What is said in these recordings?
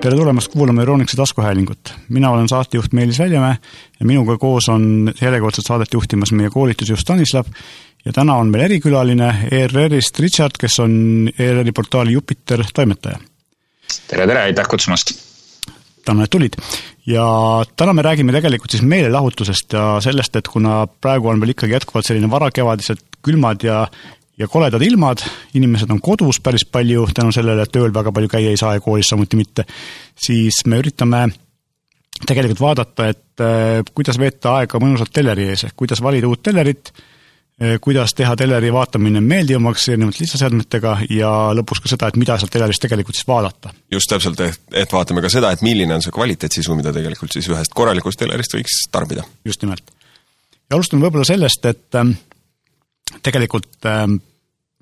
tere tulemast kuulama Euroonikuse taskuhäälingut. mina olen saatejuht Meelis Väljamäe ja minuga koos on järjekordset saadet juhtimas meie koolitusjuht Stanislav ja täna on meil erikülaline ERR-ist Richard, kes on ERR-i portaali Jupiter toimetaja. tere, tere, aitäh kutsumast! tänan, et tulid. ja täna me räägime tegelikult siis meelelahutusest ja sellest, et kuna praegu on veel ikkagi jätkuvalt selline varakevadised külmad ja ja koledad ilmad, inimesed on kodus päris palju tänu sellele, et tööl väga palju käia ei saa ja koolis samuti mitte, siis me üritame tegelikult vaadata, et äh, kuidas veeta aega mõnusalt teleri ees, ehk kuidas valida uut telerit, äh, kuidas teha teleri vaatamine meeldivamaks erinevate lihtsaseadmetega ja lõpuks ka seda, et mida sealt telerist tegelikult siis vaadata. just täpselt, et, et vaatame ka seda, et milline on see kvaliteetsisu, mida tegelikult siis ühest korralikust telerist võiks tarbida. just nimelt. ja alustame võib-olla sellest, et ähm, tegelikult ähm,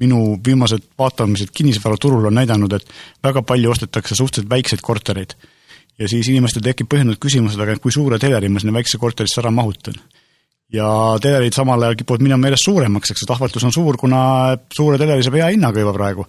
minu viimased vaatamised kinnisvaraturul on näidanud, et väga palju ostetakse suhteliselt väikseid kortereid. ja siis inimestel tekib põhjendatud küsimus, et aga kui suure teleri ma sinna väiksesse korterisse ära mahutan. ja telerid samal ajal kipuvad minema järjest suuremaks, eks see tahvatlus on suur, kuna suure teleri saab hea hinnaga juba praegu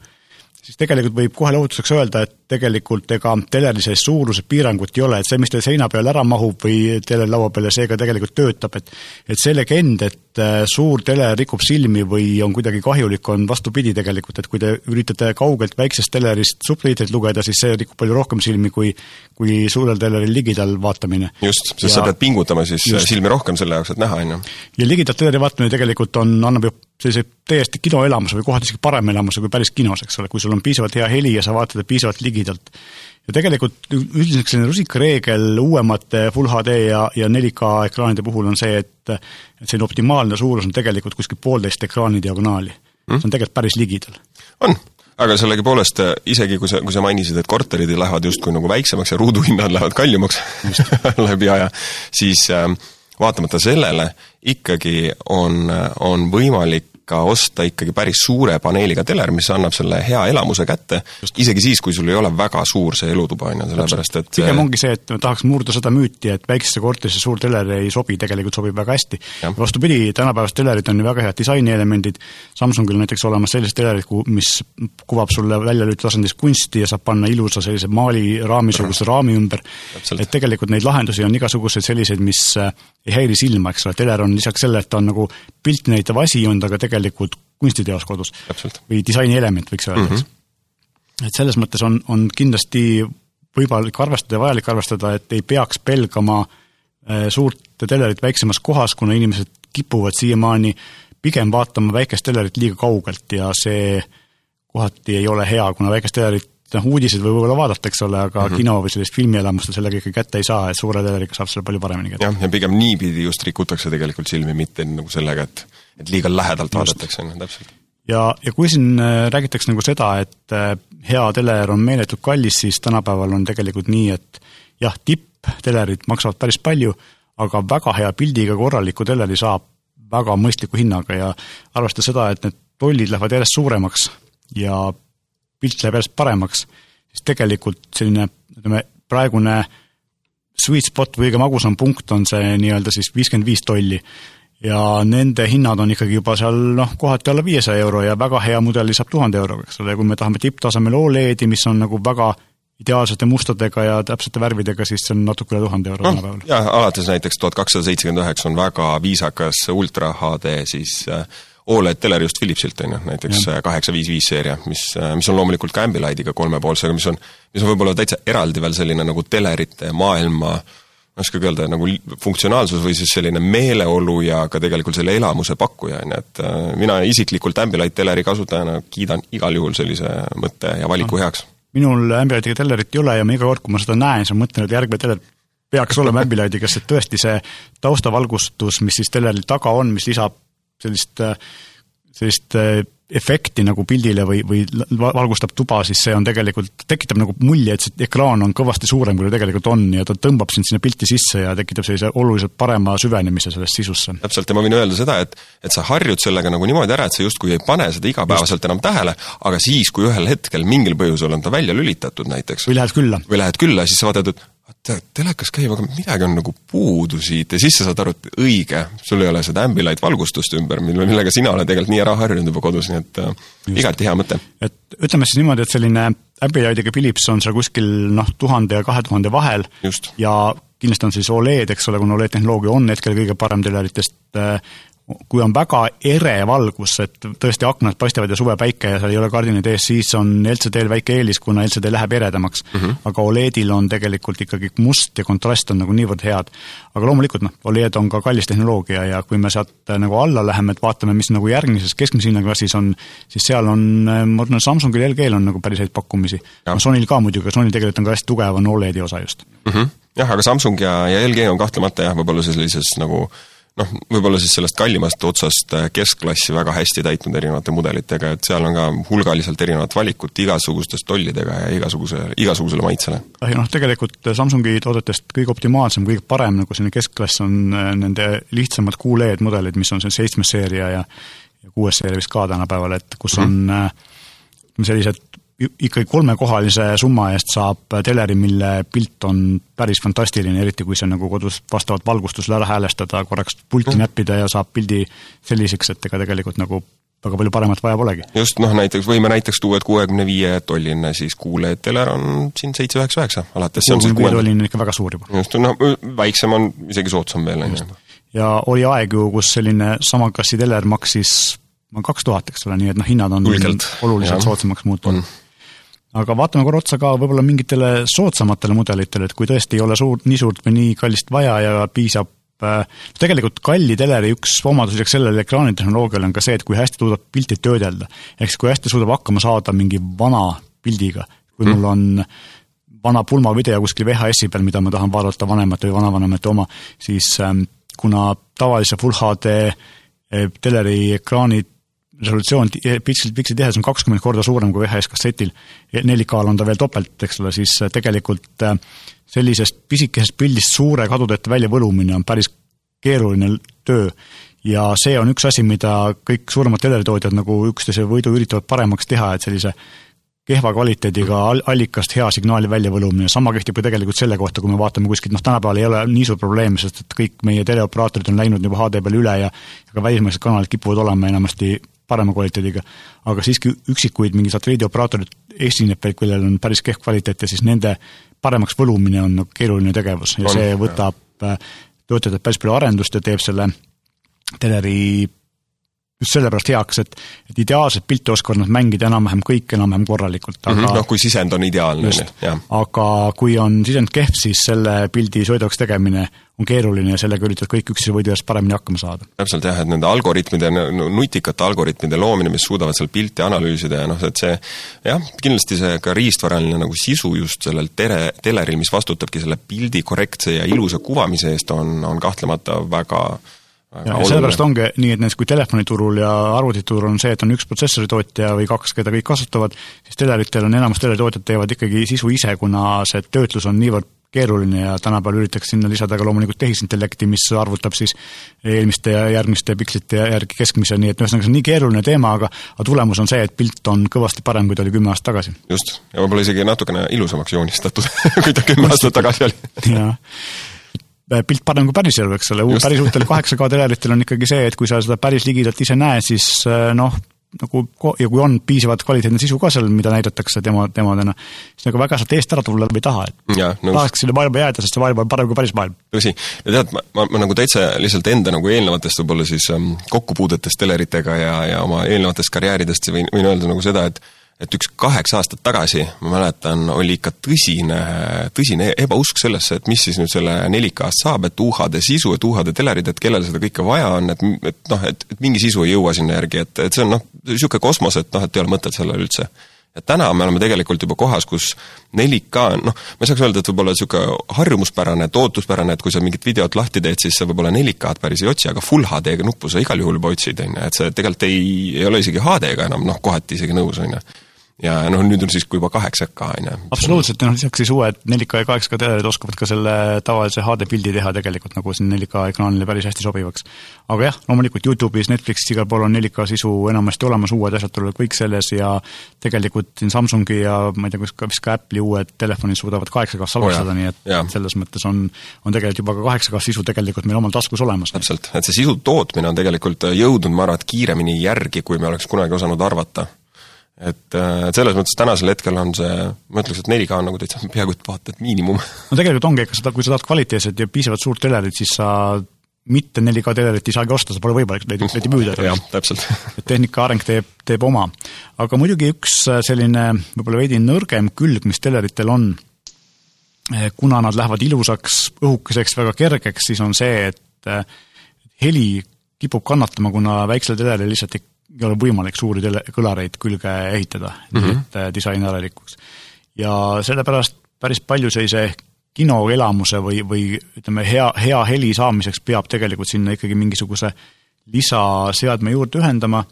siis tegelikult võib kohe lohutuseks öelda, et tegelikult ega teleri sees suuruse piirangut ei ole, et see, mis teil seina peal ära mahub või teleri laua peale, see ka tegelikult töötab, et et see legend, et äh, suur teler rikub silmi või on kuidagi kahjulik, on vastupidi tegelikult, et kui te üritate kaugelt väiksest telerist subtiitreid lugeda, siis see rikub palju rohkem silmi kui kui suurel teleril ligidal vaatamine. just, sest ja, sa pead pingutama siis just. silmi rohkem selle jaoks, et näha, on ju. ja ligidalt teleri vaatamine tegelikult on, annab ju sellise täiesti kinoelamuse või kohati isegi parema elamuse kui päris kinos, eks ole, kui sul on piisavalt hea heli ja sa vaatad piisavalt ligidalt. ja tegelikult üldiselt selline rusikareegel uuemate full HD ja, ja 4K ekraanide puhul on see, et et selline optimaalne suurus on tegelikult kuskil poolteist ekraani diagonaali mm.. see on tegelikult päris ligidal. on, aga sellegipoolest isegi kui sa, kui sa mainisid, et korterid lähevad justkui nagu väiksemaks ja ruuduhinnad lähevad kallimaks läbi aja, siis äh, vaatamata sellele ikkagi on, on võimalik ka osta ikkagi päris suure paneeliga teler, mis annab selle hea elamuse kätte, isegi siis, kui sul ei ole väga suur see elutuba, on ju, sellepärast et pigem ongi see, et tahaks murda seda müüti, et väiksesse korterisse suur teler ei sobi, tegelikult sobib väga hästi. vastupidi, tänapäevased telerid on ju väga head disainielemendid, Samsungil näiteks olemas sellised telerid, mis kuvab sulle väljalülitustasandis kunsti ja saab panna ilusa sellise maaliraamisuguse raami ümber, et tegelikult neid lahendusi on igasuguseid selliseid, mis äh, ei häiri silma, eks ole, teler on lisaks sellele, et ta on nagu pilti näitav asi, on ta ka tegelikult tegelikult kunstiteos kodus. või disainielement, võiks öelda mm, -hmm. eks. Et selles mõttes on, on kindlasti võimalik arvestada ja vajalik arvestada, et ei peaks pelgama äh, suurt telerit väiksemas kohas, kuna inimesed kipuvad siiamaani pigem vaatama väikest telerit liiga kaugelt ja see kohati ei ole hea, kuna väikest telerit noh, uudiseid võib võib-olla vaadata, eks ole, aga mm -hmm. kino või sellist filmielamust sellega ikka kätte ei saa, et suure teleriga saab selle palju paremini kätte. jah, ja pigem niipidi just rikutakse tegelikult silmi, mitte nagu sellega, et et liiga lähedalt vaadatakse, on ju, täpselt. ja, ja kui siin äh, räägitakse nagu seda, et äh, hea teler on meeletult kallis, siis tänapäeval on tegelikult nii, et jah, tipptelerid maksavad päris palju, aga väga hea pildiga korraliku teleri saab väga mõistliku hinnaga ja arvestades seda, et need tollid lähevad järjest suuremaks ja pilt läheb järjest paremaks, siis tegelikult selline ütleme, praegune sweet spot või kõige magusam punkt on see nii-öelda siis viiskümmend viis tolli ja nende hinnad on ikkagi juba seal noh, kohati alla viiesaja euro ja väga hea mudeli saab tuhande euroga, eks ole, ja kui me tahame tipptasemel Oledi, mis on nagu väga ideaalsete mustadega ja täpsete värvidega, siis see on natuke üle tuhande euro tänapäeval no,. jah, alates näiteks tuhat kakssada seitsekümmend üheksa on väga viisakas ultra HD siis äh, Oled teler just Philipsilt, on ju, näiteks kaheksa viis viis seeria, mis, äh, mis on loomulikult ka Ambilightiga kolmepoolsega, mis on, mis on võib-olla täitsa eraldi veel selline nagu telerite maailma äh, ma ei oskagi öelda, nagu funktsionaalsus või siis selline meeleolu ja ka tegelikult selle elamuse pakkuja, on ju, et äh, mina isiklikult Ambilight teleri kasutajana kiidan igal juhul sellise mõtte ja valiku no. heaks. minul Ambilightiga telerit ei ole ja ma iga kord, kui ma seda näen, siis ma mõtlen, et järgmine teler peaks olema Ambilightiga, sest tõesti see taustavalgustus, mis siis teleril taga on, mis lisab sellist, sellist efekti nagu pildile või, või valgustab tuba, siis see on tegelikult, tekitab nagu mulje, et see ekraan on kõvasti suurem, kui ta tegelikult on ja ta tõmbab sind sinna pilti sisse ja tekitab sellise oluliselt parema süvenemise sellesse sisusse. täpselt, ja ma võin öelda seda, et et sa harjud sellega nagu niimoodi ära, et sa justkui ei pane seda igapäevaselt enam tähele, aga siis, kui ühel hetkel mingil põhjusel on ta välja lülitatud näiteks või lähed külla. või lähed külla, siis sa vaatad, et tead, telekas käib, aga midagi on nagu puudu siit ja siis sa saad aru, et õige, sul ei ole seda Ambilight valgustust ümber, mille, millega sina oled tegelikult nii ära harjunud juba kodus, nii et äh, igati hea mõte. et ütleme siis niimoodi, et selline Ambilightiga Philips on seal kuskil noh, tuhande ja kahe tuhande vahel Just. ja kindlasti on siis Oled, eks ole, kuna Oled tehnoloogia on hetkel kõige parem teleritest, kui on väga ere valgus, et tõesti aknad paistavad ja suvepäike ja seal ei ole kardinid ees, siis on LCD-l väike eelis, kuna LCD läheb eredamaks mm. -hmm. aga Oledil on tegelikult ikkagi must ja kontrast on nagu niivõrd head. aga loomulikult noh, Oled on ka kallis tehnoloogia ja kui me sealt äh, nagu alla läheme, et vaatame, mis nagu järgmises keskmise hinnaklassis on, siis seal on, äh, ma arvan, Samsungil ja LG-l on nagu päris häid pakkumisi. no Sonyl ka muidugi, Sonyl tegelikult on ka hästi tugev, on Oledi osa just mm. -hmm. jah, aga Samsung ja, ja LG on kahtlemata jah, võib-olla sellises nagu noh, võib-olla siis sellest kallimast otsast äh, keskklassi väga hästi täitnud erinevate mudelitega, et seal on ka hulgaliselt erinevat valikut igasugustest tollidega ja igasuguse, igasugusele maitsele. ja noh, tegelikult Samsungi toodetest kõige optimaalsem, kõige parem nagu selline keskklass on äh, nende lihtsamad QLED mudelid, mis on see seitsmes seeria ja ja kuues seeria vist ka tänapäeval, et kus mm -hmm. on äh, sellised ikkagi kolmekohalise summa eest saab teleri, mille pilt on päris fantastiline, eriti kui see nagu kodus vastavalt valgustusele ära häälestada, korraks pulti mm. näppida ja saab pildi selliseks, et ega tegelikult nagu väga palju paremat vaja polegi. just, noh näiteks võime näiteks tuua, et kuuekümne viie tolline siis kuulaja teler on siin seitse üheksa üheksa alates. kuuekümne viie tolline on ikka väga suur juba. just, noh väiksem on isegi soodsam veel, on ju. ja oli aeg ju, kus selline sama klassi teler maksis kaks tuhat, eks ole, nii et noh, hinnad on Ulgelt. oluliselt ja. soodsamaks muutunud mm aga vaatame korra otsa ka võib-olla mingitele soodsamatele mudelitele, et kui tõesti ei ole suurt, nii suurt või nii kallist vaja ja piisab äh, tegelikult kalli teleri üks omadus lisaks sellele ekraanitehnoloogiale on ka see, et kui hästi suudab pilti töödelda. ehk siis kui hästi suudab hakkama saada mingi vana pildiga, kui mul on vana pulmavideo kuskil VHS-i peal, mida ma tahan vaadata vanemate või vanavanemate oma, siis ähm, kuna tavalise full HD äh, teleri ekraanid resolutsioon, piksel, pikslitihedus on kakskümmend korda suurem kui VHS kassetil, 4K-l on ta veel topelt, eks ole, siis äh, tegelikult äh, sellisest pisikesest pildist suure kadudeta väljavõlumine on päris keeruline töö. ja see on üks asi, mida kõik suuremad teleritootjad nagu üksteise võidu üritavad paremaks teha, et sellise kehva kvaliteediga allikast hea signaali väljavõlumine, sama kehtib ka tegelikult selle kohta, kui me vaatame kuskilt, noh tänapäeval ei ole nii suur probleem, sest et kõik meie teleoperaatorid on läinud juba HD peale üle ja ka välismaised kanalid kipuvad olema enamasti parema kvaliteediga. aga siiski üksikuid mingi satelliidioperaatorid esineb veel, kellel on päris kehv kvaliteet ja siis nende paremaks võlumine on nagu keeruline tegevus. Ja on, see võtab äh, töötajatelt päris palju arendust ja teeb selle teleri just sellepärast heaks, et, et ideaalset pilti oskavad nad mängida enam-vähem kõik enam-vähem korralikult, aga mm -hmm, noh, kui sisend on ideaalne, on ju, aga kui on sisend kehv, siis selle pildi soidavaks tegemine on keeruline ja sellega üritavad kõik üksteise võidu eest paremini hakkama saada. täpselt jah, et nende algoritmide, nutikate algoritmide loomine, mis suudavad seal pilti analüüsida ja noh, et see jah, kindlasti see ka riistvaraline nagu sisu just sellel tere, teleril, mis vastutabki selle pildi korrektse ja ilusa kuvamise eest, on, on kahtlemata väga ja, ja sellepärast ongi nii, et näiteks kui telefoniturul ja arvutiturul on see, et on üks protsessoritootja või kaks, keda kõik kasutavad, siis teleritel on, enamus teleritootjad teevad ikkagi sisu ise, kuna see töötlus on niivõrd keeruline ja tänapäeval üritatakse sinna lisada ka loomulikult tehisintellekti, mis arvutab siis eelmiste ja järgmiste pikslite järgi keskmise, nii et ühesõnaga see on nii keeruline teema, aga aga tulemus on see, et pilt on kõvasti parem, kui ta oli kümme aastat tagasi. just, ja võib-olla isegi natukene ilusamaks joonistatud kui ta kümme aastat tagasi oli. jah pilt parem kui päriselu, eks ole, päris uutel 8K teleritel on ikkagi see, et kui sa seda päris ligidalt ise näed, siis äh, noh, nagu ja kui on piisavalt kvaliteetne sisu ka seal, mida näidatakse demo, demodena, siis nagu väga sealt eest ära tulla ei taha, et ja, no, tahaks selle maailma jääda, sest see maailm on parem kui päris maailm. tõsi, ja tead, ma, ma, ma nagu täitsa lihtsalt enda nagu eelnevatest võib-olla siis ähm, kokkupuudetest teleritega ja, ja oma eelnevatest karjääridest võin, võin öelda nagu seda, et et üks kaheksa aastat tagasi, ma mäletan, oli ikka tõsine, tõsine ebausk sellesse, et mis siis nüüd selle 4K-st saab, et UHD sisu, et UHD telerid, et kellel seda kõike vaja on, et, et noh, et, et mingi sisu ei jõua sinna järgi, et, et see on noh, niisugune kosmos, et noh, et ei ole mõtet sellel üldse. Ja täna me oleme tegelikult juba kohas, kus 4K, noh, ma ei saaks öelda, et võib-olla niisugune harjumuspärane, et ootuspärane, et kui sa mingit videot lahti teed, siis sa võib-olla 4K-d päris ei otsi, aga full HD-ga nuppu sa igal juhul juba otsid, on ju, et see tegelikult ei, ei ole isegi HD-ga enam noh, kohati isegi nõus, on ju ja noh, nüüd on siis juba 8K, on ju. absoluutselt, noh, lisaks siis uued 4K ja 8K telerid oskavad ka selle tavalise HD pildi teha tegelikult nagu siin 4K ekraanile päris hästi sobivaks. aga jah, loomulikult Youtube'is, Netflixis, igal pool on 4K sisu enamasti olemas, uued asjad tulevad kõik selles ja tegelikult siin Samsungi ja ma ei tea, kus ka, vist ka Apple'i uued telefonid suudavad 8K salvestada oh,, nii et ja. selles mõttes on, on tegelikult juba ka 8K sisu tegelikult meil omal taskus olemas. täpselt, et see sisu tootmine on tegelikult jõudnud, ma arvan, et kiiremini järgi, kui me oleks kunagi osanud arvata et, et selles mõttes tänasel hetkel on see, ma ütleks, et 4K on nagu täitsa peaaegu et vaata et miinimum. no tegelikult ongi, ega seda, kui sa tahad kvaliteetset ja piisavalt suurt telerit, siis sa mitte 4K telerit ei saagi osta, see pole võimalik neid, neid ei müüda. jah, täpselt et tehnika areng teeb, teeb oma. aga muidugi üks selline võib-olla veidi nõrgem külg, mis teleritel on, eh, kuna nad lähevad ilusaks, õhukeseks, väga kergeks, siis on see, et heli kipub kannatama, kuna väiksel teleril lihtsalt ei ei ole võimalik suuri tele-, kõlareid külge ehitada mm, -hmm. et äh, disain järelikuks. ja sellepärast päris palju sellise kinoelamuse või, või ütleme, hea, hea heli saamiseks peab tegelikult sinna ikkagi mingisuguse lisaseadme juurde ühendama,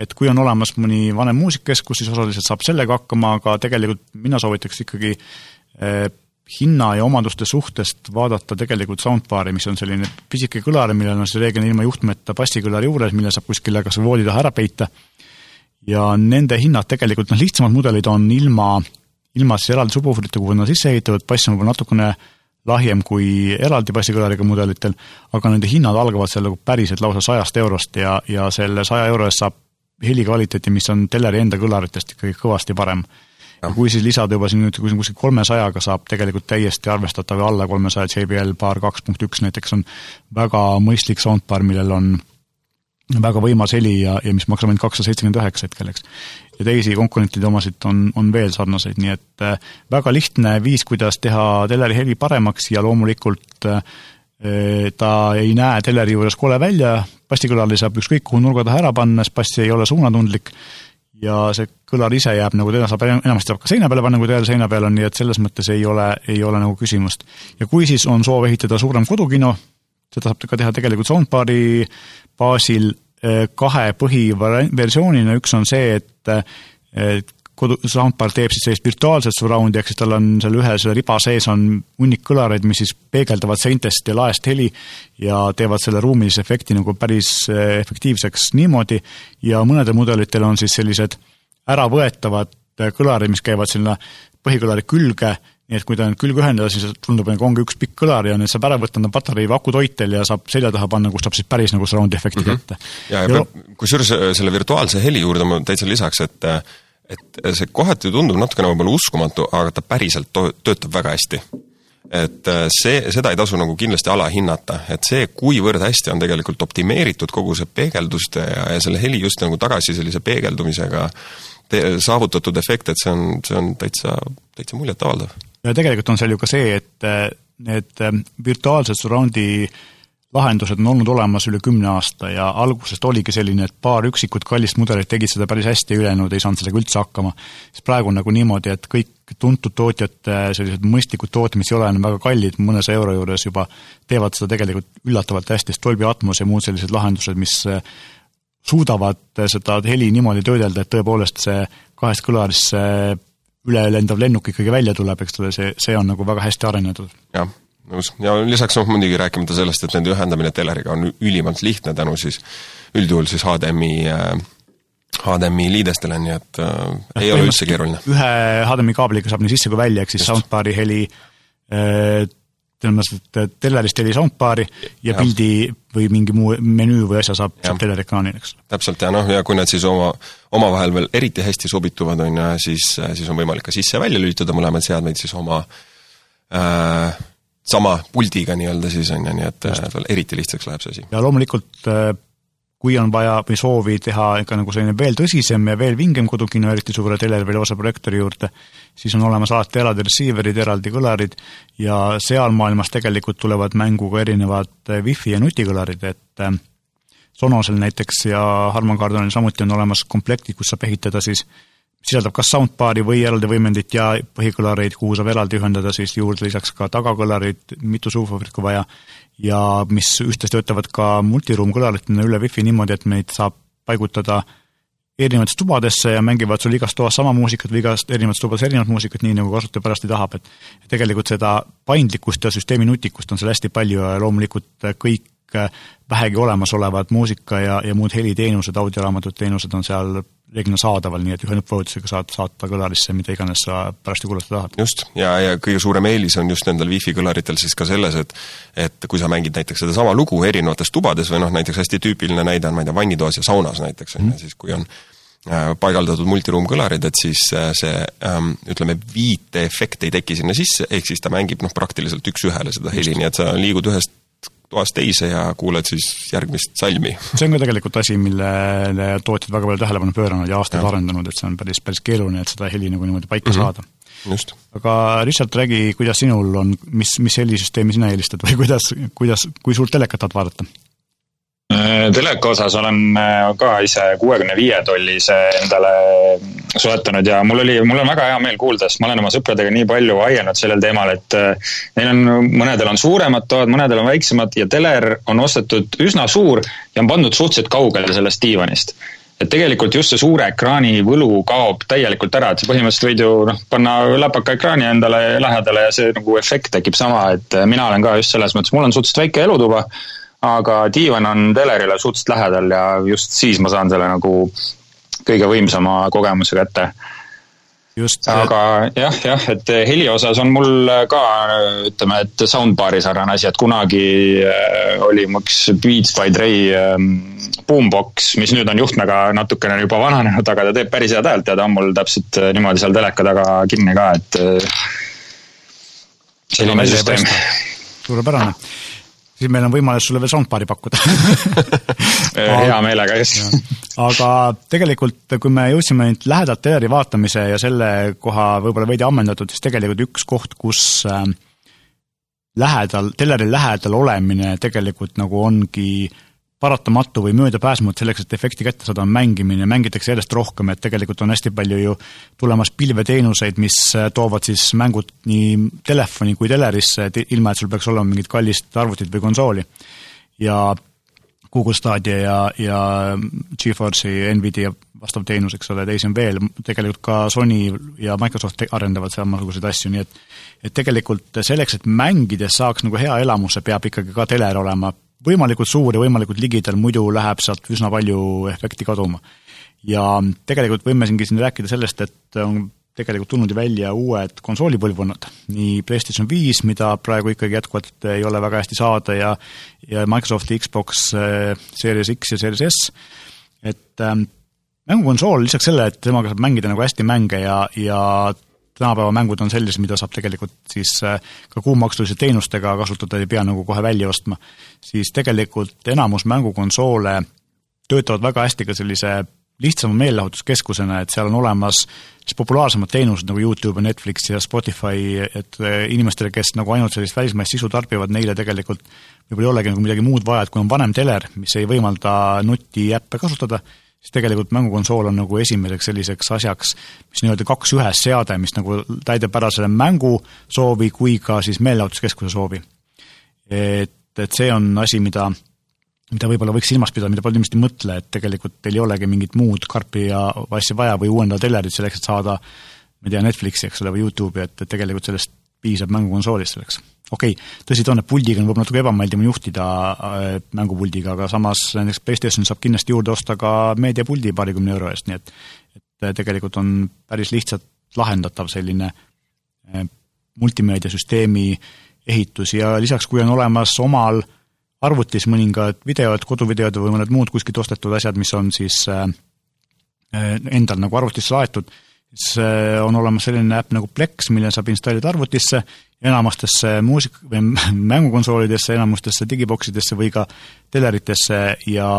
et kui on olemas mõni vanem muusikakeskus, siis osaliselt saab sellega hakkama, aga tegelikult mina soovitaks ikkagi äh, hinna ja omaduste suhtest vaadata tegelikult soundbar'i, mis on selline pisike kõlar, millel on siis reeglina ilma juhtmeta bassikõlari juures, mille saab kuskile kas voodi taha ära peita. ja nende hinnad tegelikult, noh lihtsamad mudelid on ilma, ilma siis eraldi subwooferita, kuhu nad sisse ehitavad, bass on võib-olla natukene lahjem kui eraldi bassikõlariga mudelitel, aga nende hinnad algavad seal nagu päriselt lausa sajast eurost ja, ja selle saja euro eest saab helikvaliteeti, mis on teleri enda kõlaritest ikkagi kõvasti parem kui siis lisada juba siin nüüd, kui on kuskil kolmesajaga, saab tegelikult täiesti arvestatav ja alla kolmesaja JBL baar kaks punkt üks näiteks on väga mõistlik soundbar, millel on väga võimas heli ja, ja mis maksab ainult kakssada seitsekümmend üheksa hetkel, eks. ja teisi konkurentide omasid on, on veel sarnaseid, nii et äh, väga lihtne viis, kuidas teha teleri heli paremaks ja loomulikult äh, ta ei näe teleri juures kole välja, bassikõlali saab ükskõik kuhu nurga taha ära panna, sest bass ei ole suunatundlik ja see kõlar ise jääb nagu, teda saab enamasti saab ka seina peale panna, kui tel seina peal on, nii et selles mõttes ei ole, ei ole nagu küsimust. ja kui siis on soov ehitada suurem kodukino, seda saab ka teha tegelikult soundbar'i baasil eh, kahe põhiversioonina, üks on see, et kodu, soundbar teeb siis sellist virtuaalset surround'i, ehk siis tal on seal ühe selle riba sees on hunnik kõlareid, mis siis peegeldavad seintest ja laest heli ja teevad selle ruumilise efekti nagu päris eh, efektiivseks niimoodi ja mõnedel mudelitel on siis sellised äravõetavad eh, kõlarid, mis käivad sinna põhikõlari külge, nii et kui ta nüüd külge ühendada, siis tundub, nagu ongi üks pikk kõlar ja need saab ära võtta enda patarei või akutoitel ja saab selja taha panna, kus saab siis päris nagu surround'i efekti mm -hmm. kätte. ja, ja, ja kusjuures eh, selle virtuaalse heli juurde ma täitsa lisaks, et et see kohati tundub natukene võib-olla uskumatu, aga ta päriselt töötab väga hästi. et äh, see, seda ei tasu nagu kindlasti alahinnata, et see, kuivõrd hästi on tegelikult optimeeritud kogu see peegelduste ja, ja selle heli just nagu tagasi sellise peegeldumisega saavutatud efekt, et see on, see on täitsa, täitsa muljetavaldav. ja tegelikult on seal ju ka see, et äh, need äh, virtuaalsed surround'i lahendused on olnud olemas üle kümne aasta ja algusest oligi selline, et paar üksikut kallist mudelit tegid seda päris hästi ja ülejäänud ei saanud sellega üldse hakkama. siis praegu on nagu niimoodi, et kõik tuntud tootjate sellised mõistlikud tootjad, mis ei ole enam väga kallid, mõnesaja euro juures juba, teevad seda tegelikult üllatavalt hästi, sest Dolby Atmos ja muud sellised lahendused, mis suudavad seda heli niimoodi töödelda, et tõepoolest see kahest kõlarist see üle lendav lennuk ikkagi välja tuleb, eks ole, see, see on nagu väga hästi arenenud. jah nõus, ja lisaks noh, muidugi rääkimata sellest, et nende ühendamine teleriga on ülimalt lihtne tänu siis üldjuhul siis HDMI äh, HDMI liidestele, nii et äh, ei ole üldse keeruline. ühe HDMI kaabliga saab nii sisse kui välja, ehk siis Just. soundbar'i heli äh, et telerist heli soundbar'i ja, ja pildi või mingi muu menüü või asja saab, saab teleriekraanil, eks. täpselt, ja noh, ja kui nad siis oma, omavahel veel eriti hästi sobituvad, on ju, siis, siis on võimalik ka sisse ja välja lülitada mõlemaid seadmeid siis oma äh, sama puldiga nii-öelda siis on ju, nii et sul eriti lihtsaks läheb see asi. ja loomulikult äh, kui on vaja või soovi teha ikka nagu selline veel tõsisem ja veel vingem kodukino, eriti suure teleri või lausa projektoori juurde, siis on olemas alati eraldi receiver'id, eraldi kõlarid ja seal maailmas tegelikult tulevad mängu ka erinevad äh, wifi ja nutikõlarid, et äh, Sonosel näiteks ja Harman Kardonil samuti on olemas komplektid, kus saab ehitada siis sisaldab kas soundbar'i või eraldi võimendit ja põhikõlareid, kuhu saab eraldi ühendada siis juurde lisaks ka tagakõlarid, mitu subwooferit kui vaja, ja mis ühtlasi töötavad ka multiruum-kõlaritena üle wifi niimoodi, et neid saab paigutada erinevatesse tubadesse ja mängivad sul igas toas sama muusikat või igast erinevates tubades erinevat muusikat, nii nagu kasutaja parajasti tahab, et tegelikult seda paindlikkust ja süsteemi nutikust on seal hästi palju ja loomulikult kõik vähegi olemasolevad muusika ja, ja muud heliteenused, audioraamatute teenused on seal reeglina saadaval, nii et ühe nuppvajutusega saad saata kõlarisse mida iganes sa parajasti kuulata tahad. just, ja, ja kõige suurem eelis on just nendel wifi kõlaritel siis ka selles, et et kui sa mängid näiteks sedasama lugu erinevates tubades või noh, näiteks hästi tüüpiline näide on, ma ei tea, vannitoas ja saunas näiteks, on ju, mhm. siis kui on paigaldatud multiruumkõlarid, et siis see ähm, ütleme, viiteefekt ei teki sinna sisse, ehk siis ta mängib noh, praktiliselt üks-ühele seda heli, nii et sa liigud ühest toast teise ja kuuled siis järgmist salmi. see on ka tegelikult asi, millele tootjad väga palju tähelepanu pööranud ja aastaid arendanud, et see on päris, päris keeruline, et seda heli nagu niimoodi paika mm -hmm. saada. Just. aga Richard, räägi, kuidas sinul on, mis, mis helisüsteemi sina eelistad või kuidas, kuidas, kui suurt telekat tahad vaadata? Äh, teleka osas olen äh, ka ise kuuekümne viie tollise endale soetanud ja mul oli, mul on väga hea meel kuulda, sest ma olen oma sõpradega nii palju vaielnud sellel teemal, et äh, neil on, mõnedel on suuremad toad, mõnedel on väiksemad ja teler on ostetud üsna suur ja on pandud suhteliselt kaugele sellest diivanist. Et tegelikult just see suure ekraani võlu kaob täielikult ära, et sa põhimõtteliselt võid ju noh, panna läpaka ekraani endale lähedale ja see nagu efekt tekib sama, et mina olen ka just selles mõttes, mul on suhteliselt väike elutuba aga diivan on telerile suhteliselt lähedal ja just siis ma saan selle nagu kõige võimsama kogemuse kätte. Just, aga jah, jah, et heli osas on mul ka ütleme, et soundbar'i sarnane asi, et kunagi äh, oli mu üks Beats by Dre ähm, boombox, mis nüüd on juhtmega natukene juba vananenud, aga ta teeb päris head häält ja ta on mul täpselt äh, niimoodi seal teleka taga kinni ka, et äh, selline süsteem. suurepärane siis meil on võimalus sulle veel soundbar'i pakkuda hea meelega, just. aga tegelikult, kui me jõudsime nüüd lähedalt teleri vaatamise ja selle koha võib-olla veidi ammendatud, siis tegelikult üks koht, kus äh, lähedal, teleri lähedal olemine tegelikult nagu ongi paratamatu või möödapääsmatu selleks, et efekti kätte saada, on mängimine, mängitakse järjest rohkem, et tegelikult on hästi palju ju tulemas pilveteenuseid, mis äh, toovad siis mängud nii telefoni kui telerisse, et ilma, et sul peaks olema mingit kallist arvutit või konsooli. ja Google Stadia ja, ja Geforce'i, Nvidia vastav teenus, eks ole, teisi on veel, tegelikult ka Sony ja Microsoft arendavad samasuguseid asju, nii et et tegelikult selleks, et mängides saaks nagu hea elamuse, peab ikkagi ka teler olema võimalikult suur ja võimalikult ligidal, muidu läheb sealt üsna palju efekti kaduma. ja tegelikult võime siingi siin rääkida sellest, et on tegelikult tulnud ju välja uued konsoolipõlvkonnad, nii PlayStation viis, mida praegu ikkagi jätkuvalt ei ole väga hästi saada ja ja Microsofti Xbox äh, Series X ja Series S, et ähm, mängukonsool lisaks sellele, et temaga saab mängida nagu hästi mänge ja, ja tänapäeva mängud on sellised, mida saab tegelikult siis äh, ka kuumaksulise teenustega kasutada, ei pea nagu kohe välja ostma, siis tegelikult enamus mängukonsoole töötavad väga hästi ka sellise lihtsama meelelahutuskeskusena, et seal on olemas siis populaarsemad teenused nagu Youtube ja Netflix ja Spotify, et äh, inimestele, kes nagu ainult sellist välismaist sisu tarbivad, neile tegelikult võib-olla ei olegi nagu midagi muud vaja, et kui on vanem teler, mis ei võimalda nutiäppe kasutada, siis tegelikult mängukonsool on nagu esimeseks selliseks asjaks, mis nii-öelda kaks ühes seade, mis nagu täidab ära selle mängusoovi kui ka siis meelelahutuskeskuse soovi. et, et see on asi, mida, mida võib-olla võiks silmas pidada, mida paljud inimesed ei mõtle, et tegelikult teil ei olegi mingit muud karpi ja asja vaja või uuendada telerit selleks, et saada ma ei tea, Netflixi, eks ole, või Youtube'i, et, et tegelikult sellest piisab mängukonsoolist selleks okei okay,, tõsi ta on, et puldiga on võib-olla natuke ebameeldiv juhtida äh, mängupuldiga, aga samas näiteks PlayStation saab kindlasti juurde osta ka meediapuldi paarikümne euro eest, nii et et äh, tegelikult on päris lihtsalt lahendatav selline äh, multimeediasüsteemi ehitus ja lisaks, kui on olemas omal arvutis mõningad videod, koduvideod või mõned muud kuskilt ostetud asjad, mis on siis endal nagu arvutisse laetud, siis on olemas selline äpp nagu Plex, mille saab installida arvutisse enamastesse muusik- või mängukonsoolidesse, enamustesse digiboksidesse või ka teleritesse ja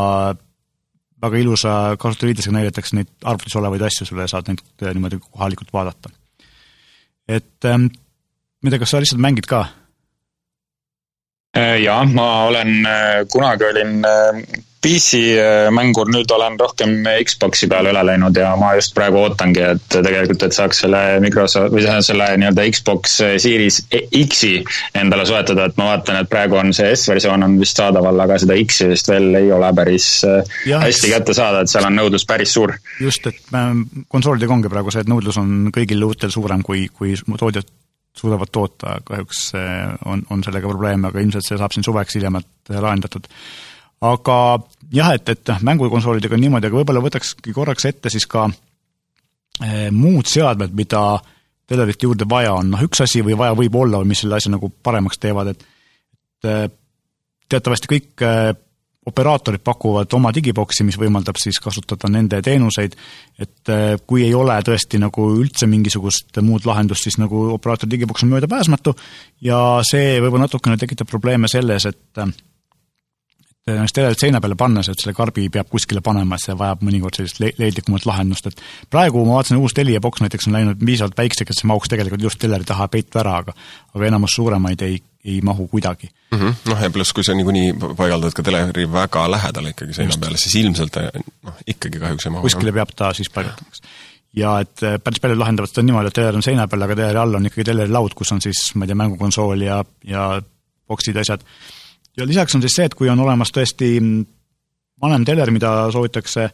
väga ilusa kasutajaliidesega näidatakse neid arvutis olevaid asju sulle ja saad neid äh, niimoodi kohalikult vaadata. et ähm, ei tea, kas sa lihtsalt mängid ka? Äh, jaa, ma olen, äh, kunagi olin PC-mängur, nüüd olen rohkem Xbox'i peale üle läinud ja ma just praegu ootangi, et tegelikult, et saaks selle Microsoft või selle nii-öelda Xbox Series X-i endale soetada, et ma vaatan, et praegu on see S-versioon on vist saadaval, aga seda X-i vist veel ei ole päris äh, ja, hästi kätte saada, et seal on nõudlus päris suur. just, et konsoolidega ongi praegu see, et nõudlus on kõigil uutel suurem, kui, kui tootjad suudavad toota, kahjuks on, on sellega probleeme, aga ilmselt see saab siin suveks hiljemalt lahendatud aga jah, et, et mängukonsoolidega on niimoodi, aga võib-olla võtakski korraks ette siis ka eh, muud seadmed, mida telerit juurde vaja on, noh üks asi või vaja võib olla või mis selle asja nagu paremaks teevad, et et eh, teatavasti kõik eh, operaatorid pakuvad oma digiboksi, mis võimaldab siis kasutada nende teenuseid, et äh, kui ei ole tõesti nagu üldse mingisugust muud lahendust, siis nagu operaatori digiboks on möödapääsmatu. Ja see võib-olla natukene tekitab probleeme selles, et ennast telerit seina peale pannes, et selle karbi peab kuskile panema, et see vajab mõnikord sellist le-, leidlikumat lahendust, et praegu ma vaatasin, uus Telia boks näiteks on läinud piisavalt väikseks, et see mahuks tegelikult just teleri taha peitu ära, aga aga enamus suuremaid ei, ei mahu kuidagi mm. -hmm. Noh, ja pluss, kui sa niikuinii paigaldad ka teleri väga lähedale ikkagi seina peale, siis ilmselt noh, ikkagi kahjuks ei mahu. kuskile peab ta siis paigaldama ja et äh, päris paljud lahendavad seda niimoodi, et teler on seina peal, aga teleri all on ikkagi teleri laud, kus on siis, ma ei tea, mängukonsool ja, ja boksid, asjad ja lisaks on siis see, et kui on olemas tõesti vanem teler, mida soovitakse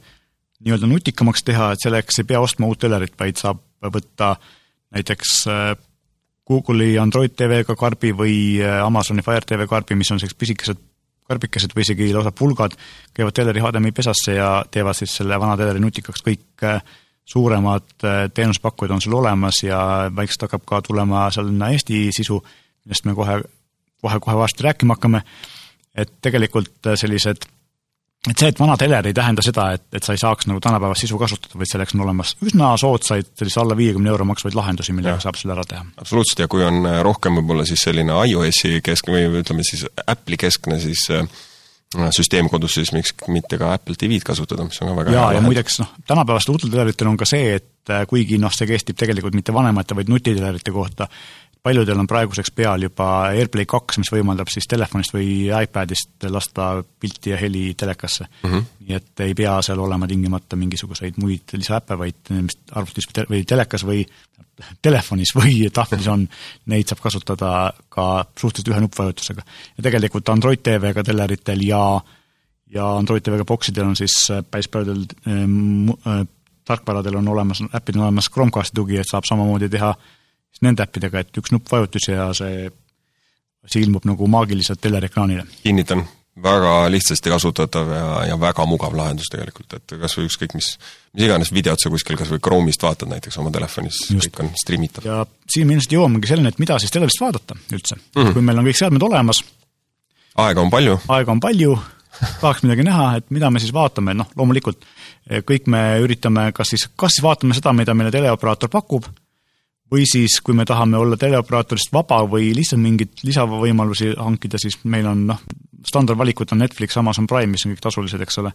nii-öelda nutikamaks teha, et selleks ei pea ostma uut telerit, vaid saab võtta näiteks äh, Google'i Android TV-ga karbi või äh, Amazoni Fire TV karbi, mis on sellised pisikesed karbikesed või isegi lausa pulgad, käivad teleri HDMI pesasse ja teevad siis selle vana teleri nutikaks, kõik äh, suuremad teenuspakkujad on sul olemas ja vaikselt hakkab ka tulema sinna Eesti sisu, millest me kohe kohe-kohe varsti rääkima hakkame, et tegelikult sellised et see, et vana teler ei tähenda seda, et, et sa ei saaks nagu tänapäevast sisu kasutada, vaid selleks on olemas üsna soodsaid, sellise alla viiekümne euro maksvaid lahendusi, millega ja. saab selle ära teha. absoluutselt, ja kui on äh, rohkem võib-olla siis selline iOS-i keskne või ütleme siis Apple'i keskne siis äh, süsteem kodus, siis miks mitte ka Apple TV-d kasutada, mis on ka väga ja, ja muideks noh, tänapäevastel uutel teleritel on ka see, et äh, kuigi noh, see kehtib tegelikult mitte vanemate, vaid nutitelerite kohta, paljudel on praeguseks peal juba AirPlay kaks, mis võimaldab siis telefonist või iPadist lasta pilti ja heli telekasse mm. -hmm. nii et ei pea seal olema tingimata mingisuguseid muid lisaäppe, vaid mis arvutis või telekas või telefonis või tahvlis on, neid saab kasutada ka suhteliselt ühe nuppvajutusega. ja tegelikult Android TV-ga teleritel ja ja Android TV-ga boksidel on siis päris paljudel äh, tarkvaradel on olemas, äppidel on olemas Chromecasti tugi, et saab samamoodi teha äh, siis nende äppidega, et üks nuppvajutus ja see, see ilmub nagu maagiliselt telerekraanile. kinnitan, väga lihtsasti kasutatav ja, ja väga mugav lahendus tegelikult, et kas või ükskõik mis, mis iganes videot sa kuskil kas või Chrome'ist vaatad näiteks oma telefonis, kõik on streamitav. ja siin me ilmselt jõuamegi selleni, et mida siis telerist vaadata üldse mm. -hmm. kui meil on kõik seadmed olemas, aega on palju. aega on palju, tahaks midagi näha, et mida me siis vaatame, noh loomulikult kõik me üritame kas siis, kas siis vaatame seda, mida meile teleoperaator pakub, või siis, kui me tahame olla teleoperaatorist vaba või lihtsalt mingeid lisavõimalusi hankida, siis meil on noh, standardvalikud on Netflix, Amazon Prime, mis on kõik tasulised, eks ole,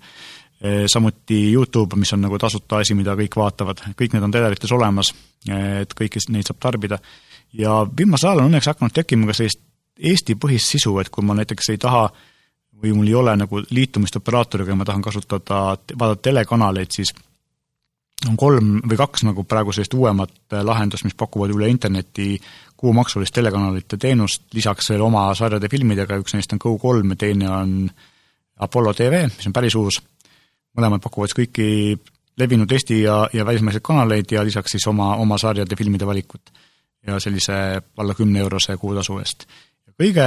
e, samuti YouTube, mis on nagu tasuta asi, mida kõik vaatavad, kõik need on telerites olemas, et kõiki neid saab tarbida. ja viimasel ajal on õnneks hakanud tekkima ka sellist Eesti-põhist sisu, et kui ma näiteks ei taha või mul ei ole nagu liitumist operaatoriga ja ma tahan kasutada, vaadata telekanaleid, siis on kolm või kaks nagu praegu sellist uuemat äh, lahendust, mis pakuvad üle interneti kuumaksulist telekanalite teenust, lisaks veel oma sarjade filmidega, üks neist on Go3 ja teine on Apollo tv, mis on päris uus. mõlemad pakuvad siis kõiki levinud Eesti ja, ja välismaiseid kanaleid ja lisaks siis oma, oma sarjade filmide valikut. ja sellise alla kümne eurose kuutasu eest. kõige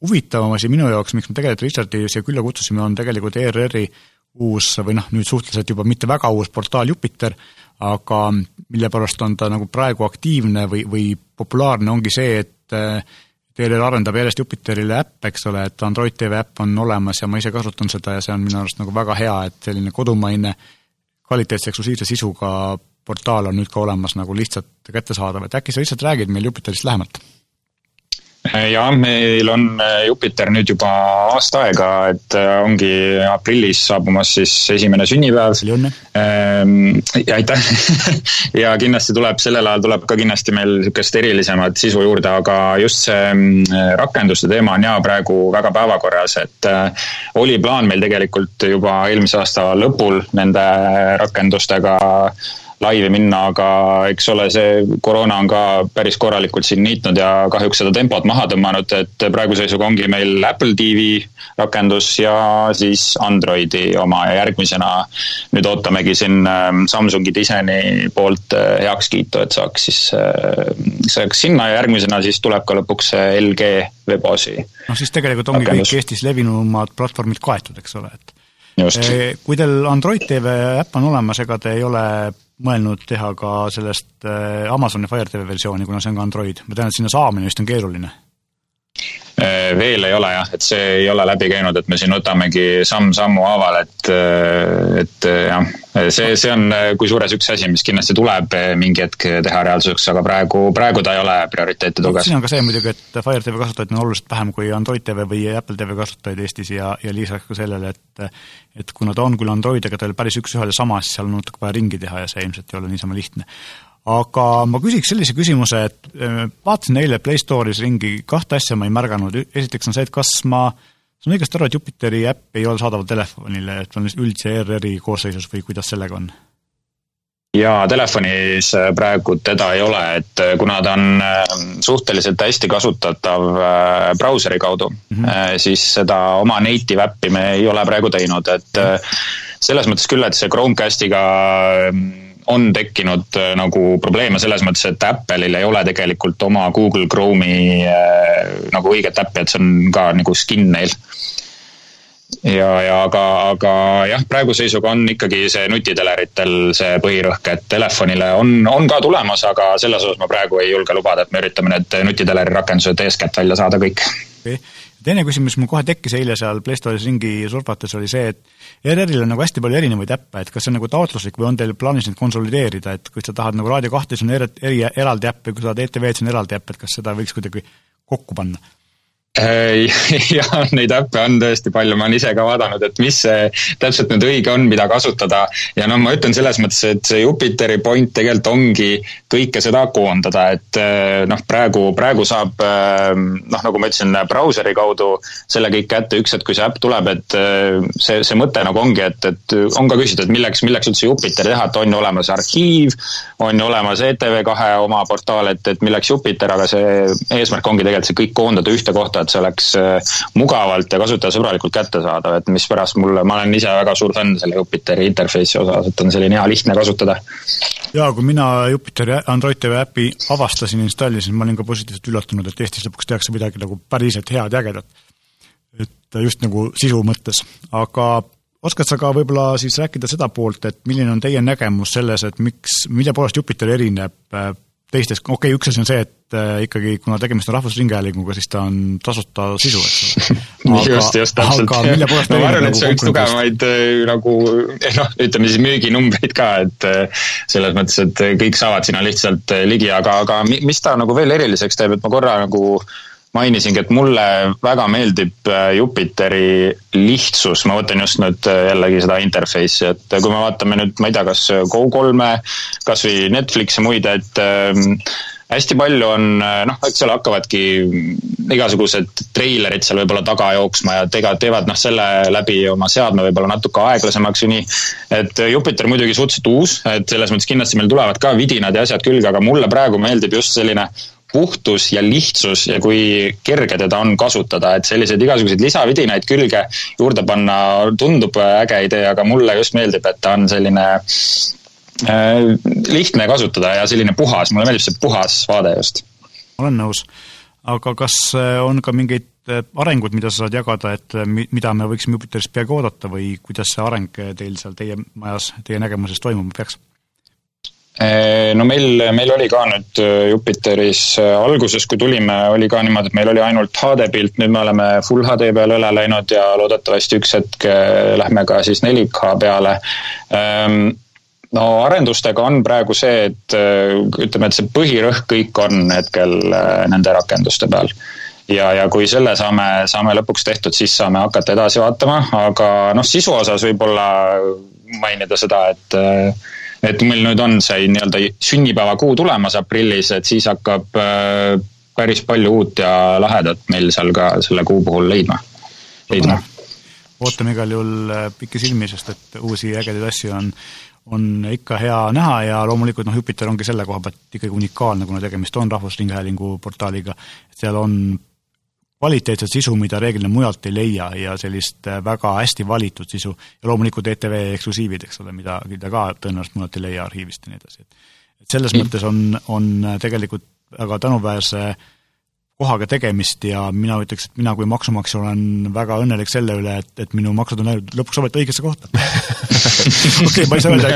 huvitavam asi minu jaoks, miks me tegelikult Richardi siia külla kutsusime, on tegelikult ERR-i uus või noh, nüüd suhteliselt juba mitte väga uus portaal Jupiter, aga mille pärast on ta nagu praegu aktiivne või, või populaarne, ongi see, et ERR arendab järjest Jupiterile äpp, eks ole, et Android TV äpp on olemas ja ma ise kasutan seda ja see on minu arust nagu väga hea, et selline kodumaine kvaliteetse eksklusiivse sisuga portaal on nüüd ka olemas nagu lihtsalt kättesaadav, et äkki sa lihtsalt räägid meil Jupiterist lähemalt? ja meil on äh, Jupiter nüüd juba aasta aega, et äh, ongi aprillis saabumas siis esimene sünnipäev. Ja aitäh ja kindlasti tuleb, sellel ajal tuleb ka kindlasti meil niisugust erilisemat sisu juurde, aga just see mm, rakenduste teema on ja praegu väga päevakorras, et äh, oli plaan meil tegelikult juba eelmise aasta lõpul nende rakendustega laivi minna, aga eks ole, see koroona on ka päris korralikult siin niitnud ja kahjuks seda tempot maha tõmmanud, et praeguse seisuga ongi meil Apple TV rakendus ja siis Androidi oma ja järgmisena nüüd ootamegi siin ähm, Samsungi disaini poolt äh, heakskiitu, et saaks siis, äh, saaks sinna ja järgmisena siis tuleb ka lõpuks LG Webosi. noh, siis tegelikult ongi rakendus. kõik Eestis levinumad platvormid kaetud, eks ole, et Just. Äh, kui teil Android TV äpp on olemas, ega te ei ole mõelnud teha ka sellest äh, Amazoni Fire TV versiooni, kuna see on ka Android, ma tean, et sinna saamine vist on keeruline veel ei ole jah, et see ei ole läbi käinud, et me siin võtamegi samm-sammu haaval, et, äh, et äh, jah, see, see on kusjuures üks asi, mis kindlasti tuleb mingi hetk teha reaalsuseks, aga praegu, praegu ta ei ole prioriteetide hulgas. siin on ka see muidugi, et Fire TV kasutajaid on oluliselt vähem kui Android TV või Apple TV kasutajaid Eestis ja, ja lisaks ka sellele, et et kuna ta on küll Androidiga tal päris üks-ühele sama, siis seal on natuke vaja ringi teha ja see ilmselt ei ole niisama lihtne aga ma küsiks sellise küsimuse, et äh, vaatasin eile Play Store'is ringi, kahte asja ma ei märganud, esiteks on see, et kas ma saan õigesti aru, et Jupiteri äpp ei ole saadaval telefonile, et on üldse ERR-i koosseisus või kuidas sellega on? jaa, telefonis äh, praegu teda ei ole, et äh, kuna ta on suhteliselt hästi kasutatav brauseri kaudu mm, -hmm. siis seda oma native äppi me ei ole praegu teinud, et selles mõttes küll, et see Chromecastiga on tekkinud äh, nagu probleeme selles mõttes, et Apple'il ei ole tegelikult oma Google Chrome'i äh, nagu õiget äppi, et see on ka nagu skin neil. Ja, ja aga, aga jah, praeguse seisuga on ikkagi see nutiteleritel see põhirõhk, et telefonile on, on ka tulemas, aga selles osas ma praegu ei julge lubada, et me üritame need nutiteleri rakendused eeskätt välja saada kõik. Okay teine küsimus mul kohe tekkis eile seal Play Store'is ringi surfates, oli see, et ERR-il on nagu hästi palju erinevaid äppe, et kas see on nagu taotluslik või on teil plaanis neid konsolideerida, et kui sa tahad nagu Raadio kahte, siis on eri, eraldi äpp ja kui sa tahad ETV-d, siis on eraldi äpp, et kas seda võiks kuidagi kokku panna? Jah, neid äppe on tõesti palju, ma olen ise ka vaadanud, et mis see täpselt nüüd õige on, mida kasutada. ja noh, ma ütlen selles mõttes, et see Jupiteri point tegelikult ongi kõike seda koondada, et äh, noh, praegu, praegu saab äh, noh, nagu ma ütlesin, brauseri kaudu selle kõik kätte. Üks hetk, kui see äpp tuleb, et see, see mõte nagu ongi, et, et on ka küsitud, et milleks, milleks üldse Jupiteri teha, et on ju olemas arhiiv, on ju olemas ETV2 oma portaal, et, et milleks Jupiter, aga see eesmärk ongi tegelikult see kõik koondada ühte kohta kohta, et see oleks äh, mugavalt ja kasutajasõbralikult kättesaadav, et mispärast mulle, ma olen ise väga suur fänn selle Jupiteri interface'i osas, et on selline hea lihtne kasutada. jaa, kui mina Jupiteri Android TV äpi avastasin, installisin, ma olin ka positiivselt üllatunud, et Eestis lõpuks tehakse midagi nagu päriselt head ja ägedat. et just nagu sisu mõttes, aga oskad sa ka võib-olla siis rääkida seda poolt, et milline on teie nägemus selles, et miks, mille poolest Jupiter erineb teistest, okei okay,, üks asi on see, et äh, ikkagi kuna tegemist on Rahvusringhäälinguga, siis ta on tasuta sisu, eks ole. just, just täpselt. ma arvan, et see on üks tugevamaid äh, nagu eh, noh, ütleme siis müüginumbreid ka, et äh, selles mõttes, et kõik saavad sinna lihtsalt ligi, aga, aga mis ta nagu veel eriliseks teeb, et ma korra nagu äh, mainisingi, et mulle väga meeldib äh, Jupiteri lihtsus, ma võtan just nüüd äh, jällegi seda interface'i, et kui me vaatame nüüd, ma ei tea, kas Go3-e, kas või Netflixi muid, et ähm, hästi palju on noh, eks seal hakkavadki igasugused treilerid seal võib-olla taga jooksma ja tega-, teevad noh, selle läbi oma seadme võib-olla natuke aeglasemaks või nii. et Jupiter muidugi suhteliselt uus, et selles mõttes kindlasti meil tulevad ka vidinad ja asjad külge, aga mulle praegu meeldib just selline puhtus ja lihtsus ja kui kerge teda on kasutada, et selliseid igasuguseid lisavidinaid külge juurde panna tundub äge idee, aga mulle just meeldib, et ta on selline äh, lihtne kasutada ja selline puhas, mulle meeldib see puhas vaade just. olen nõus. aga kas äh, on ka mingeid äh, arengud, mida sa saad jagada, et äh, mida me võiksime Jupiterist peagi oodata või kuidas see areng teil seal teie majas, teie nägemuses toimuma peaks? No meil, meil oli ka nüüd eh, Jupiteris eh, alguses, kui tulime, oli ka niimoodi, et meil oli ainult HD pilt, nüüd me oleme full HD peale üle läinud ja loodetavasti üks hetk lähme ka siis 4K peale. Ehm, no arendustega on praegu see, et ütleme, et see põhirõhk kõik on hetkel nende rakenduste peal ja, ja kui selle saame, saame lõpuks tehtud, siis saame hakata edasi vaatama, aga noh, sisu osas võib-olla mainida seda, et et meil nüüd on see nii-öelda sünnipäevakuu tulemas aprillis, et siis hakkab äh, päris palju uut ja lahedat meil seal ka selle kuu puhul leidma, leidma. ootame. Igal juhul äh, pikisilmi, sest et uusi ägedaid asju on, on ikka hea näha ja loomulikult noh, Jupiter ongi selle koha pealt ikkagi unikaalne, kuna tegemist on Rahvusringhäälingu portaaliga, seal on kvaliteetset sisu, mida reeglina mujalt ei leia ja sellist äh, väga hästi valitud sisu ja loomulikult ETV eksklusiivid, eks ole, mida, mida ka tõenäoliselt mujalt ei leia arhiivist ja nii edasi, et et selles mm. mõttes on, on tegelikult väga tänuväärse kohaga tegemist ja mina ütleks, et mina kui maksumaksja olen väga õnnelik selle üle, et, et minu maksud on läinud lõpuks ometi õigesse kohta. okei, ma ei saa öelda,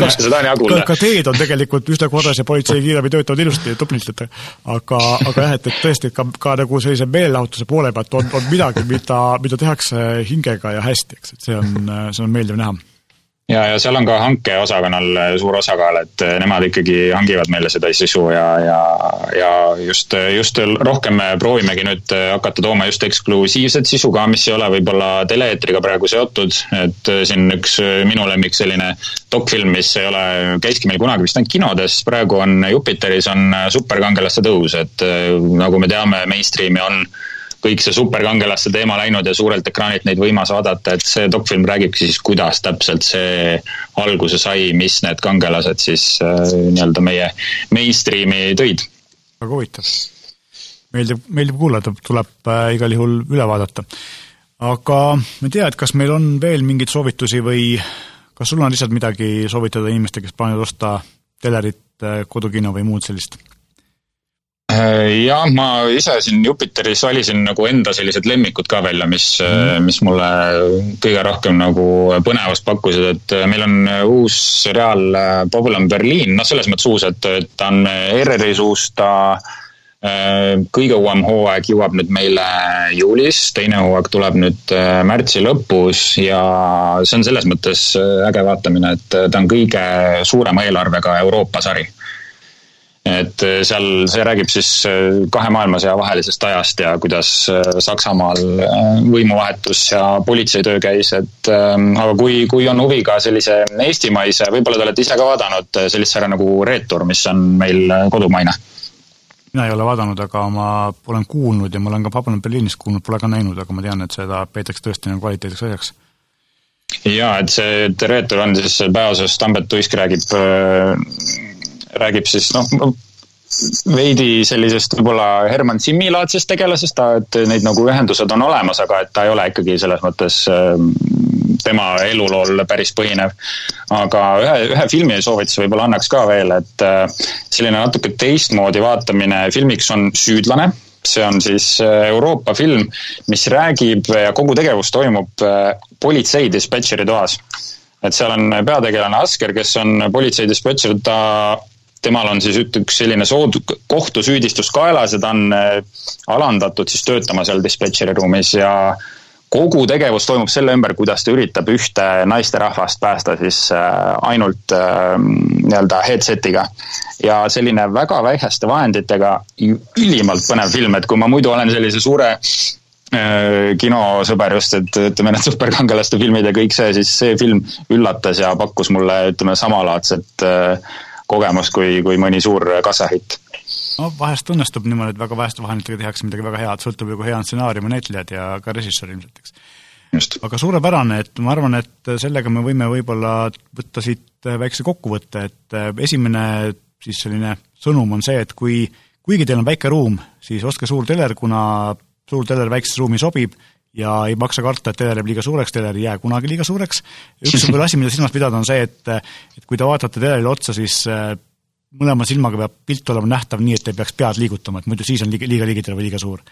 ka, ka, ka teed on tegelikult üsna korras ja politsei ja kiirabi töötavad ilusti ja tublilt, et aga, aga jah, et, et tõesti, ka, ka nagu sellise meelelahutuse poole pealt on, on midagi, mida, mida tehakse hingega ja hästi, eks, et see on, see on meeldiv näha ja, ja seal on ka hankeosakonnal äh, suur osakaal, et äh, nemad ikkagi hangivad meile seda sisu ja, ja, ja just, just rohkem me proovimegi nüüd äh, hakata tooma just eksklusiivset sisu ka, mis ei ole võib-olla tele-eetriga praegu seotud, et siin üks minu lemmik selline dokfilm, mis ei ole, käiski meil kunagi vist ainult kinodes, praegu on Jupiteris on superkangelaste tõus, et nagu me teame, mainstream'i on kõik see superkangelaste teema läinud ja suurelt ekraanilt neid võimas vaadata, et see dokfilm räägibki siis, kuidas täpselt see alguse sai, mis need kangelased siis äh, nii-öelda meie mainstream'i tõid. väga huvitav. meeldib, meeldib kuulata, tuleb äh, igal juhul üle vaadata. aga ma ei tea, et kas meil on veel mingeid soovitusi või kas sul on lihtsalt midagi soovitada inimestele, kes plaanivad osta telerit, äh, kodukino või muud sellist? Äh, jah, ma ise siin Jupiteris valisin nagu enda sellised lemmikud ka välja, mis mm., mis mulle kõige rohkem nagu põnevust pakkusid, et äh, meil on uus seriaal Babylon Berliin, noh, selles mõttes uus, et, et ta on ERR-i suust, ta kõige uuem hooaeg jõuab nüüd meile juulis, teine hooaeg tuleb nüüd märtsi lõpus ja see on selles mõttes äge vaatamine, et ta on kõige suurema eelarvega Euroopa sari et äh, seal, see räägib siis äh, kahe maailmasõja vahelisest ajast ja kuidas äh, Saksamaal võimuvahetus ja politseitöö käis, et aga kui, kui on huvi ka sellise eestimaise, võib-olla te olete ise ka vaadanud sellist sarja nagu Reetur, mis on meil kodumaine? mina ei ole vaadanud, aga ma olen kuulnud ja ma olen ka Babylon Berliinist kuulnud, pole ka näinud, aga ma tean, et seda peetakse tõesti nagu kvaliteetseks asjaks jaa, et see Reetur on siis pääosas Tambet Tuisk räägib räägib siis noh, veidi sellisest võib-olla Herman Simmi laadsest tegelasest, ta, et neid nagu ühendused on olemas, aga et ta ei ole ikkagi selles mõttes ähm, tema elulool päris põhinev. aga ühe, ühe filmi soovituse võib-olla annaks ka veel, et äh, selline natuke teistmoodi vaatamine filmiks on Süüdlane see on siis äh, Euroopa film, mis räägib ja kogu tegevus toimub äh, politsei dispetšeri toas. et seal on peategelane Asker, kes on politsei dispetšer, ta temal on siis üks selline sood-, kohtusüüdistus kaelas ja ta on äh, alandatud siis töötama seal dispetšeri ruumis ja kogu tegevus toimub selle ümber, kuidas ta üritab ühte naisterahvast päästa siis äh, ainult äh, nii-öelda headset'iga. ja selline väga väikeste vahenditega ülimalt põnev film, et kui ma muidu olen sellise suure kinosõber just, et ütleme, need superkangelaste filmid ja kõik see, siis see film üllatas ja pakkus mulle, ütleme, samalaadset äh, kogemus kui, kui mõni suur kassahitt. no vahest õnnestub niimoodi, et väga väheste vahenditega tehakse midagi väga head, sõltub ju, kui hea on stsenaarium ja näitlejad ja ka režissöör ilmselt, eks. Aga suurepärane, et ma arvan, et sellega me võime võib-olla võtta siit väikse kokkuvõtte, et esimene siis selline sõnum on see, et kui, kuigi teil on väike ruum, siis ostke suur teler, kuna suur teler väikses ruumis sobib ja ei maksa karta, et teler jääb liiga suureks, teler ei jää kunagi liiga suureks. üks võib-olla asi, mida silmas pidada, on see, et, et kui te vaatate telerile otsa, siis äh, mõlema silmaga peab pilt olema nähtav nii, et ei peaks pead liigutama, et muidu siis on liiga, liiga ligidal või liiga suur.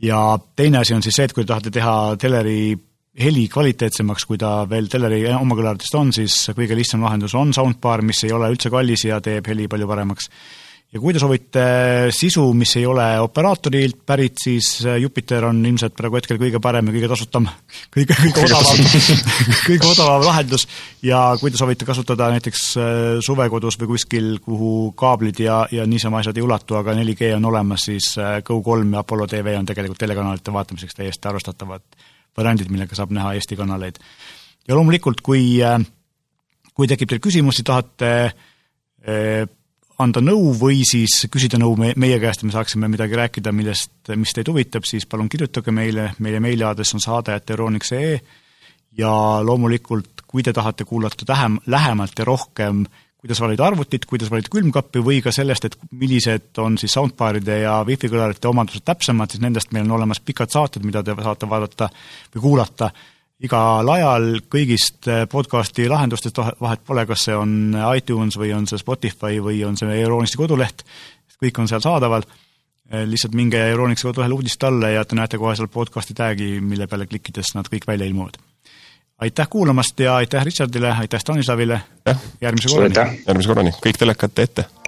ja teine asi on siis see, et kui te tahate teha teleri heli kvaliteetsemaks, kui ta veel teleri omakõlaritest on, siis kõige lihtsam lahendus on soundbar, mis ei ole üldse kallis ja teeb heli palju paremaks ja kui te soovite sisu, mis ei ole operaatorilt pärit, siis äh, Jupiter on ilmselt praegu hetkel kõige parem ja kõige tasutam, kõige, kõige odavam kõige odavam lahendus ja kui te soovite kasutada näiteks äh, suvekodus või kuskil, kuhu kaablid ja, ja niisama asjad ei ulatu, aga 4G on olemas, siis äh, Go3 ja Apollo tv on tegelikult telekanalite vaatamiseks täiesti arvestatavad variandid, millega saab näha Eesti kanaleid. ja loomulikult, kui, kui tekib teil küsimusi, tahate anda nõu või siis küsida nõu me, meie käest ja me saaksime midagi rääkida, millest, mis teid huvitab, siis palun kirjutage meile, meie meiliaadress on saade.euroniks.ee ja loomulikult, kui te tahate kuulata tähem, lähemalt ja rohkem, kuidas valida arvutit, kuidas valida külmkappi või ka sellest, et millised on siis soundbar'ide ja wifi kõlarite omadused täpsemad, siis nendest meil on olemas pikad saated, mida te saate vaadata või kuulata igal ajal kõigist eh, podcasti lahendustest vahet pole, kas see on iTunes või on see Spotify või on see Euronisti koduleht, kõik on seal saadaval lihtsalt minge Euronixi kodulehele uudiste alla ja te näete kohe seal podcast'i tag'i, mille peale klikkides nad kõik välja ilmuvad. aitäh kuulamast ja aitäh Richardile, aitäh Stanislavile, järgmise korrani! järgmise korrani, kõik telekate ette!